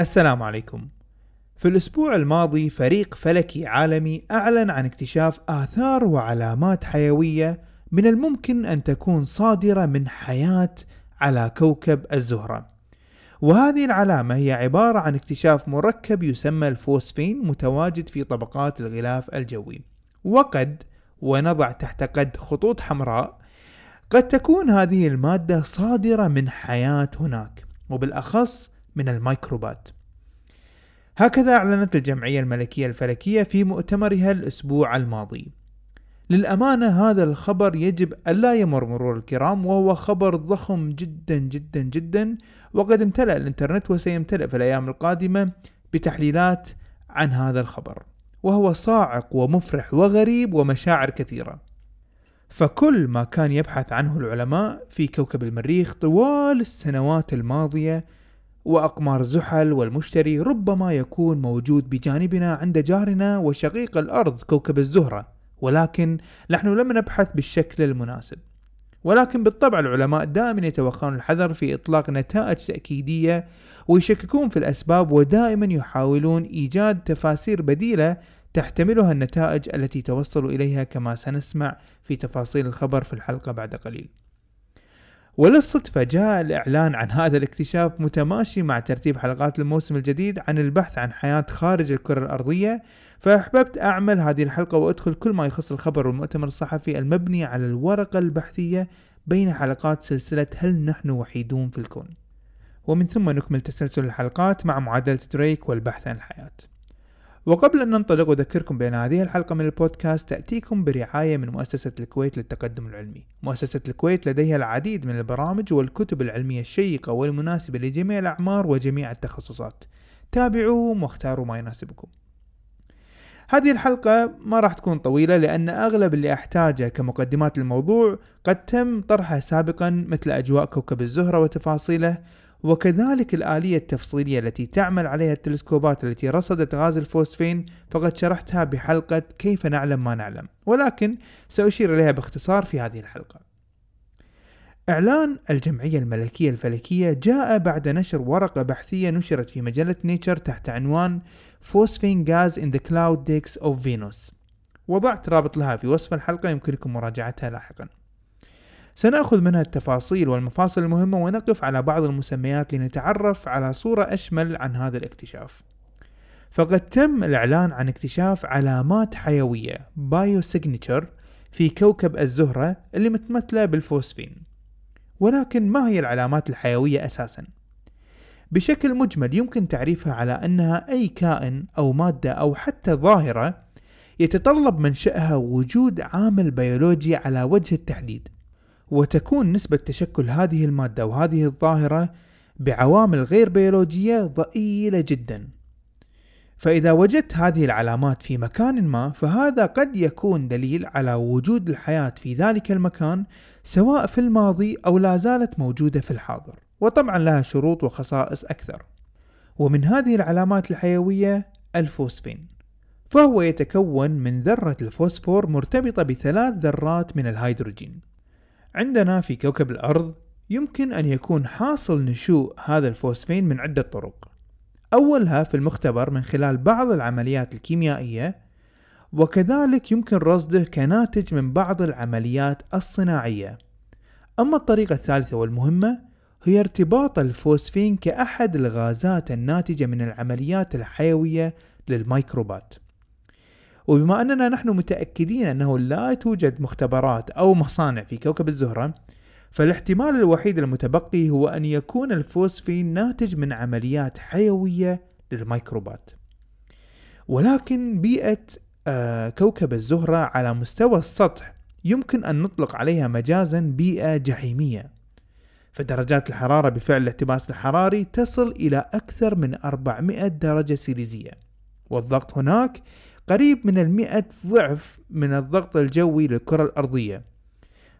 السلام عليكم. في الأسبوع الماضي فريق فلكي عالمي أعلن عن اكتشاف آثار وعلامات حيوية من الممكن أن تكون صادرة من حياة على كوكب الزهرة. وهذه العلامة هي عبارة عن اكتشاف مركب يسمى الفوسفين متواجد في طبقات الغلاف الجوي. وقد ونضع تحت قد خطوط حمراء قد تكون هذه المادة صادرة من حياة هناك. وبالأخص من الميكروبات. هكذا أعلنت الجمعية الملكية الفلكية في مؤتمرها الأسبوع الماضي. للأمانة هذا الخبر يجب ألا يمر مرور الكرام وهو خبر ضخم جدا جدا جدا وقد امتلأ الإنترنت وسيمتلئ في الأيام القادمة بتحليلات عن هذا الخبر. وهو صاعق ومفرح وغريب ومشاعر كثيرة. فكل ما كان يبحث عنه العلماء في كوكب المريخ طوال السنوات الماضية وأقمار زحل والمشتري ربما يكون موجود بجانبنا عند جارنا وشقيق الأرض كوكب الزهرة ولكن نحن لم نبحث بالشكل المناسب. ولكن بالطبع العلماء دائما يتوخون الحذر في إطلاق نتائج تأكيدية ويشككون في الأسباب ودائما يحاولون إيجاد تفاسير بديلة تحتملها النتائج التي توصلوا إليها كما سنسمع في تفاصيل الخبر في الحلقة بعد قليل. وللصدفة جاء الإعلان عن هذا الاكتشاف متماشي مع ترتيب حلقات الموسم الجديد عن البحث عن حياة خارج الكرة الأرضية فأحببت أعمل هذه الحلقة وأدخل كل ما يخص الخبر والمؤتمر الصحفي المبني على الورقة البحثية بين حلقات سلسلة هل نحن وحيدون في الكون. ومن ثم نكمل تسلسل الحلقات مع معادلة دريك والبحث عن الحياة. وقبل أن ننطلق أذكركم بأن هذه الحلقة من البودكاست تأتيكم برعاية من مؤسسة الكويت للتقدم العلمي. مؤسسة الكويت لديها العديد من البرامج والكتب العلمية الشيقة والمناسبة لجميع الأعمار وجميع التخصصات. تابعوهم واختاروا ما يناسبكم. هذه الحلقة ما راح تكون طويلة لأن أغلب اللي أحتاجه كمقدمات للموضوع قد تم طرحه سابقا مثل أجواء كوكب الزهرة وتفاصيله وكذلك الآلية التفصيلية التي تعمل عليها التلسكوبات التي رصدت غاز الفوسفين فقد شرحتها بحلقة كيف نعلم ما نعلم ولكن سأشير إليها باختصار في هذه الحلقة. إعلان الجمعية الملكية الفلكية جاء بعد نشر ورقة بحثية نشرت في مجلة نيتشر تحت عنوان Phosphine gas in the cloud decks of Venus وضعت رابط لها في وصف الحلقة يمكنكم مراجعتها لاحقا. سنأخذ منها التفاصيل والمفاصل المهمة ونقف على بعض المسميات لنتعرف على صورة أشمل عن هذا الاكتشاف. فقد تم الإعلان عن اكتشاف علامات حيوية biosignature في كوكب الزهرة اللي متمثلة بالفوسفين. ولكن ما هي العلامات الحيوية أساسا؟ بشكل مجمل يمكن تعريفها على أنها أي كائن أو مادة أو حتى ظاهرة يتطلب منشأها وجود عامل بيولوجي على وجه التحديد. وتكون نسبة تشكل هذه المادة وهذه الظاهرة بعوامل غير بيولوجية ضئيلة جدا. فإذا وجدت هذه العلامات في مكان ما فهذا قد يكون دليل على وجود الحياة في ذلك المكان سواء في الماضي أو لا زالت موجودة في الحاضر. وطبعا لها شروط وخصائص أكثر. ومن هذه العلامات الحيوية الفوسفين. فهو يتكون من ذرة الفوسفور مرتبطة بثلاث ذرات من الهيدروجين. عندنا في كوكب الأرض يمكن أن يكون حاصل نشوء هذا الفوسفين من عدة طرق. أولها في المختبر من خلال بعض العمليات الكيميائية وكذلك يمكن رصده كناتج من بعض العمليات الصناعية. أما الطريقة الثالثة والمهمة هي ارتباط الفوسفين كأحد الغازات الناتجة من العمليات الحيوية للميكروبات. وبما أننا نحن متأكدين أنه لا توجد مختبرات أو مصانع في كوكب الزهرة فالاحتمال الوحيد المتبقي هو أن يكون الفوسفين ناتج من عمليات حيوية للميكروبات. ولكن بيئة آه، كوكب الزهرة على مستوى السطح يمكن أن نطلق عليها مجازا بيئة جحيمية. فدرجات الحرارة بفعل الاحتباس الحراري تصل إلى أكثر من 400 درجة سيليزية. والضغط هناك قريب من المئة ضعف من الضغط الجوي للكرة الأرضية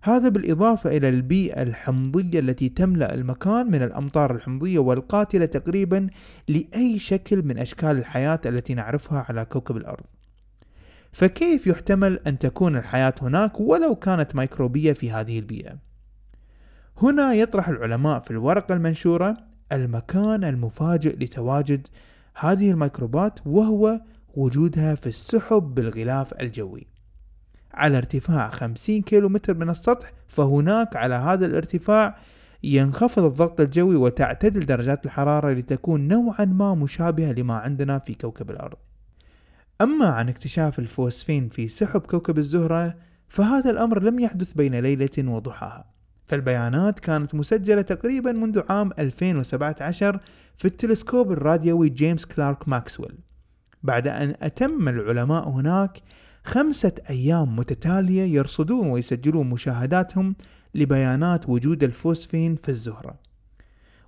هذا بالإضافة إلى البيئة الحمضية التي تملأ المكان من الأمطار الحمضية والقاتلة تقريبا لأي شكل من أشكال الحياة التي نعرفها على كوكب الأرض فكيف يحتمل أن تكون الحياة هناك ولو كانت ميكروبية في هذه البيئة؟ هنا يطرح العلماء في الورقة المنشورة المكان المفاجئ لتواجد هذه الميكروبات وهو وجودها في السحب بالغلاف الجوي. على ارتفاع 50 كيلو متر من السطح فهناك على هذا الارتفاع ينخفض الضغط الجوي وتعتدل درجات الحرارة لتكون نوعا ما مشابهة لما عندنا في كوكب الأرض. أما عن اكتشاف الفوسفين في سحب كوكب الزهرة فهذا الأمر لم يحدث بين ليلة وضحاها. فالبيانات كانت مسجلة تقريبا منذ عام 2017 في التلسكوب الراديوي جيمس كلارك ماكسويل. بعد أن أتم العلماء هناك خمسة أيام متتالية يرصدون ويسجلون مشاهداتهم لبيانات وجود الفوسفين في الزهرة.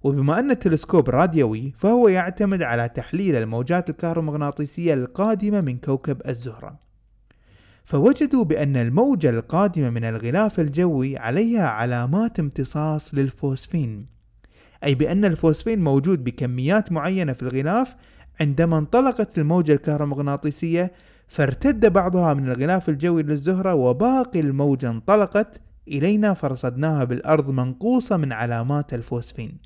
وبما أن التلسكوب راديوي فهو يعتمد على تحليل الموجات الكهرومغناطيسية القادمة من كوكب الزهرة. فوجدوا بأن الموجة القادمة من الغلاف الجوي عليها علامات امتصاص للفوسفين أي بأن الفوسفين موجود بكميات معينة في الغلاف عندما انطلقت الموجة الكهرومغناطيسية فارتد بعضها من الغلاف الجوي للزهرة وباقي الموجة انطلقت إلينا فرصدناها بالأرض منقوصة من علامات الفوسفين.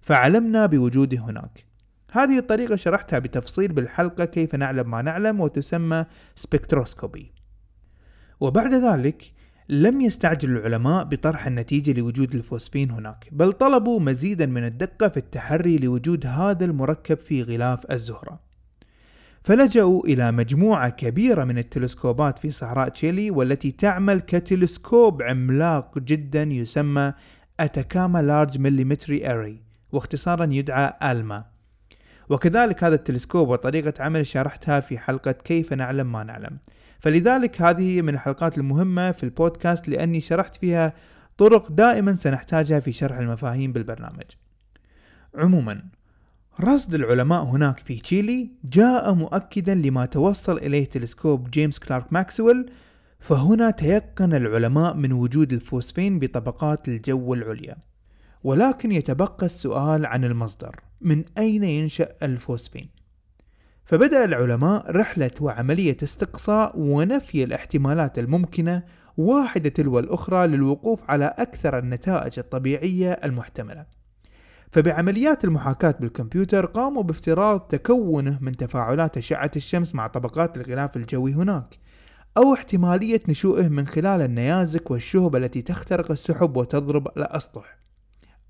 فعلمنا بوجوده هناك. هذه الطريقة شرحتها بتفصيل بالحلقة كيف نعلم ما نعلم وتسمى spectroscopy وبعد ذلك لم يستعجل العلماء بطرح النتيجة لوجود الفوسفين هناك بل طلبوا مزيدا من الدقة في التحري لوجود هذا المركب في غلاف الزهرة. فلجأوا إلى مجموعة كبيرة من التلسكوبات في صحراء تشيلي والتي تعمل كتلسكوب عملاق جدا يسمى Atacama Large Millimeter Array واختصارا يدعى ALMA. وكذلك هذا التلسكوب وطريقة عمله شرحتها في حلقة كيف نعلم ما نعلم. فلذلك هذه من الحلقات المهمة في البودكاست لأني شرحت فيها طرق دائما سنحتاجها في شرح المفاهيم بالبرنامج. عموما رصد العلماء هناك في تشيلي جاء مؤكدا لما توصل إليه تلسكوب جيمس كلارك ماكسويل فهنا تيقن العلماء من وجود الفوسفين بطبقات الجو العليا. ولكن يتبقى السؤال عن المصدر من أين ينشأ الفوسفين؟ فبدأ العلماء رحلة وعملية استقصاء ونفي الاحتمالات الممكنة واحدة تلو الأخرى للوقوف على أكثر النتائج الطبيعية المحتملة. فبعمليات المحاكاة بالكمبيوتر قاموا بافتراض تكونه من تفاعلات أشعة الشمس مع طبقات الغلاف الجوي هناك أو احتمالية نشوئه من خلال النيازك والشهب التي تخترق السحب وتضرب الأسطح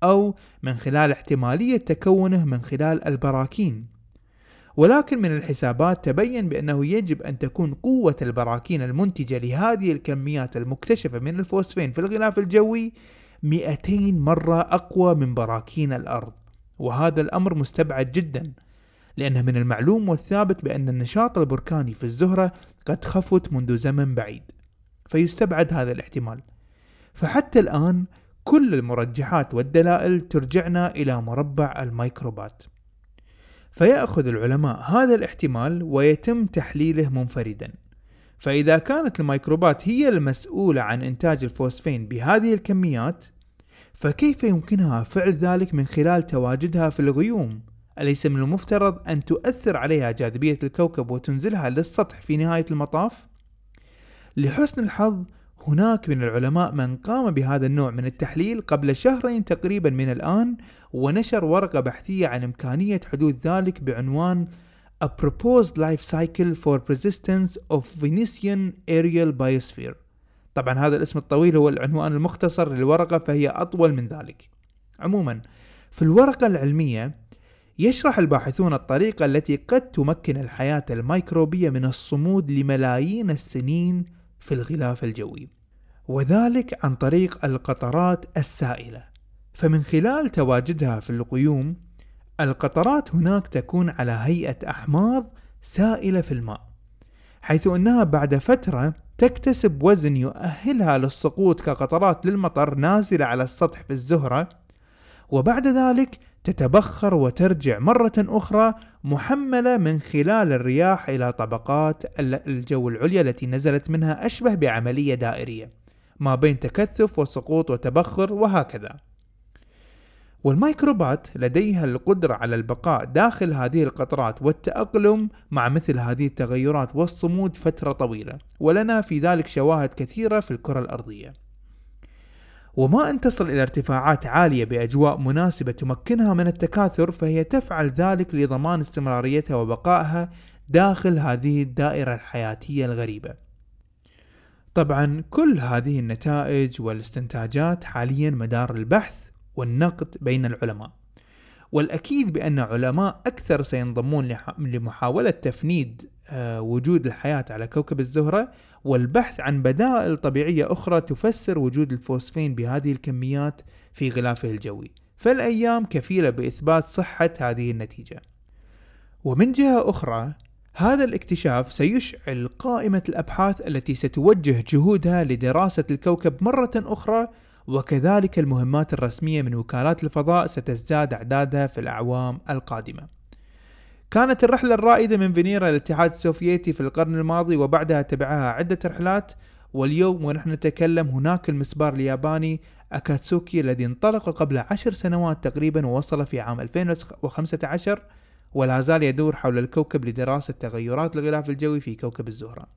أو من خلال احتمالية تكونه من خلال البراكين. ولكن من الحسابات تبين بأنه يجب أن تكون قوة البراكين المنتجة لهذه الكميات المكتشفة من الفوسفين في الغلاف الجوي 200 مرة أقوى من براكين الأرض. وهذا الأمر مستبعد جدا لأن من المعلوم والثابت بأن النشاط البركاني في الزهرة قد خفت منذ زمن بعيد. فيستبعد هذا الاحتمال. فحتى الآن كل المرجحات والدلائل ترجعنا إلى مربع الميكروبات. فيأخذ العلماء هذا الاحتمال ويتم تحليله منفردا فإذا كانت الميكروبات هي المسؤولة عن إنتاج الفوسفين بهذه الكميات فكيف يمكنها فعل ذلك من خلال تواجدها في الغيوم؟ أليس من المفترض أن تؤثر عليها جاذبية الكوكب وتنزلها للسطح في نهاية المطاف؟ لحسن الحظ هناك من العلماء من قام بهذا النوع من التحليل قبل شهرين تقريبا من الآن ونشر ورقة بحثية عن إمكانية حدوث ذلك بعنوان A Proposed Life Cycle for Persistence of Venusian Aerial Biosphere. طبعا هذا الاسم الطويل هو العنوان المختصر للورقة فهي أطول من ذلك. عموما في الورقة العلمية يشرح الباحثون الطريقة التي قد تمكن الحياة الميكروبية من الصمود لملايين السنين في الغلاف الجوي. وذلك عن طريق القطرات السائلة. فمن خلال تواجدها في الغيوم القطرات هناك تكون على هيئة أحماض سائلة في الماء حيث أنها بعد فترة تكتسب وزن يؤهلها للسقوط كقطرات للمطر نازلة على السطح في الزهرة. وبعد ذلك تتبخر وترجع مرة أخرى محملة من خلال الرياح إلى طبقات الجو العليا التي نزلت منها أشبه بعملية دائرية ما بين تكثف وسقوط وتبخر وهكذا. والميكروبات لديها القدرة على البقاء داخل هذه القطرات والتأقلم مع مثل هذه التغيرات والصمود فترة طويلة ولنا في ذلك شواهد كثيرة في الكرة الأرضية. وما أن تصل إلى ارتفاعات عالية بأجواء مناسبة تمكنها من التكاثر فهي تفعل ذلك لضمان استمراريتها وبقائها داخل هذه الدائرة الحياتية الغريبة. طبعا كل هذه النتائج والاستنتاجات حاليا مدار البحث والنقد بين العلماء. والأكيد بأن علماء أكثر سينضمون لمحاولة تفنيد وجود الحياة على كوكب الزهرة والبحث عن بدائل طبيعية أخرى تفسر وجود الفوسفين بهذه الكميات في غلافه الجوي. فالأيام كفيلة بإثبات صحة هذه النتيجة. ومن جهة أخرى هذا الاكتشاف سيشعل قائمة الأبحاث التي ستوجه جهودها لدراسة الكوكب مرة أخرى وكذلك المهمات الرسمية من وكالات الفضاء ستزداد أعدادها في الأعوام القادمة. كانت الرحلة الرائدة من فينيرا للاتحاد السوفيتي في القرن الماضي وبعدها تبعها عدة رحلات. واليوم ونحن نتكلم هناك المسبار الياباني أكاتسوكي الذي انطلق قبل عشر سنوات تقريبا ووصل في عام 2015 ولا زال يدور حول الكوكب لدراسة تغيرات الغلاف الجوي في كوكب الزهرة.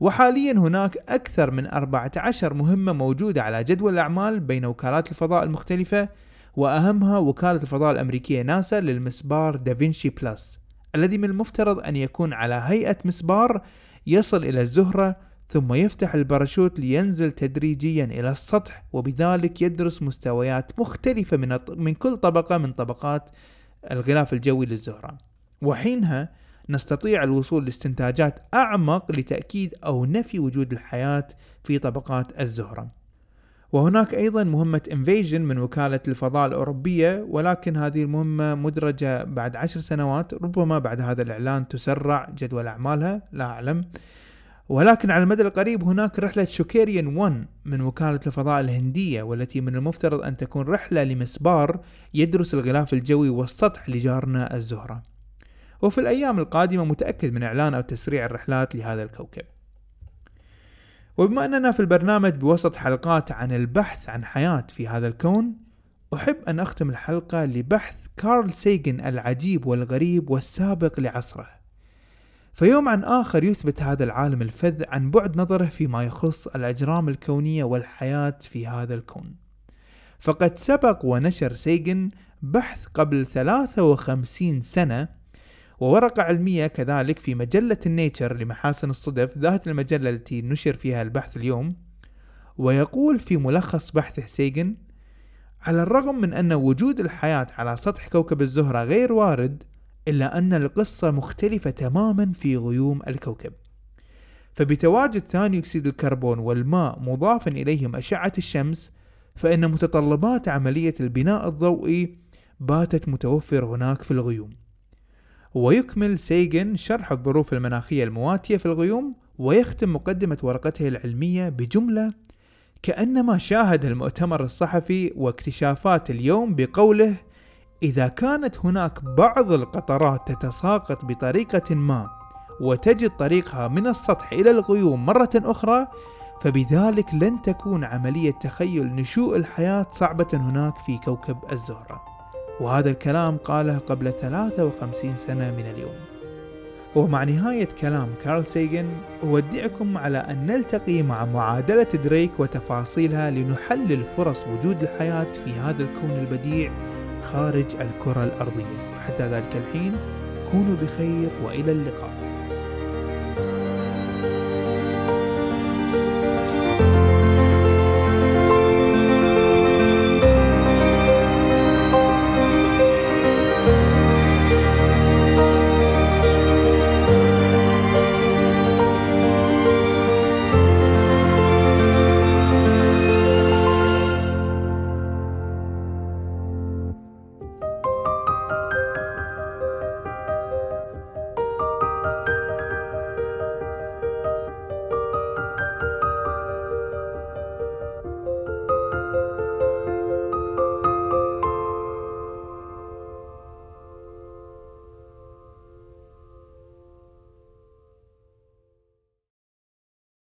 وحاليا هناك أكثر من 14 مهمة موجودة على جدول الأعمال بين وكالات الفضاء المختلفة وأهمها وكالة الفضاء الأمريكية ناسا للمسبار DAVINCI Plus الذي من المفترض أن يكون على هيئة مسبار يصل إلى الزهرة ثم يفتح الباراشوت لينزل تدريجيا إلى السطح وبذلك يدرس مستويات مختلفة من, من كل طبقة من طبقات الغلاف الجوي للزهرة. وحينها نستطيع الوصول لاستنتاجات أعمق لتأكيد أو نفي وجود الحياة في طبقات الزهرة. وهناك أيضا مهمة EnVision من وكالة الفضاء الأوروبية ولكن هذه المهمة مدرجة بعد عشر سنوات ربما بعد هذا الإعلان تسرع جدول أعمالها لا أعلم. ولكن على المدى القريب هناك رحلة شوكرايان 1 من وكالة الفضاء الهندية والتي من المفترض أن تكون رحلة لمسبار يدرس الغلاف الجوي والسطح لجارنا الزهرة. وفي الأيام القادمة متأكد من إعلان أو تسريع الرحلات لهذا الكوكب. وبما أننا في البرنامج بوسط حلقات عن البحث عن حياة في هذا الكون أحب أن أختم الحلقة لبحث كارل سيجن العجيب والغريب والسابق لعصره. فيوما عن آخر يثبت هذا العالم الفذ عن بعد نظره فيما يخص الأجرام الكونية والحياة في هذا الكون. فقد سبق ونشر سيجن بحث قبل 53 سنة وورقة علمية كذلك في مجلة ال Nature لمحاسن الصدف ذات المجلة التي نشر فيها البحث اليوم ويقول في ملخص بحثه سيجن على الرغم من أن وجود الحياة على سطح كوكب الزهرة غير وارد إلا أن القصة مختلفة تماما في غيوم الكوكب. فبتواجد ثاني أكسيد الكربون والماء مضافا إليهم أشعة الشمس فإن متطلبات عملية البناء الضوئي باتت متوفرة هناك في الغيوم. ويكمل سيجن شرح الظروف المناخية المواتية في الغيوم ويختم مقدمة ورقته العلمية بجملة كأنما شاهد المؤتمر الصحفي واكتشافات اليوم بقوله إذا كانت هناك بعض القطرات تتساقط بطريقة ما وتجد طريقها من السطح إلى الغيوم مرة أخرى فبذلك لن تكون عملية تخيل نشوء الحياة صعبة هناك في كوكب الزهرة. وهذا الكلام قاله قبل 53 سنة من اليوم. ومع نهاية كلام كارل سيجن أودعكم على أن نلتقي مع معادلة دريك وتفاصيلها لنحلل فرص وجود الحياة في هذا الكون البديع خارج الكرة الأرضية. حتى ذلك الحين كونوا بخير وإلى اللقاء.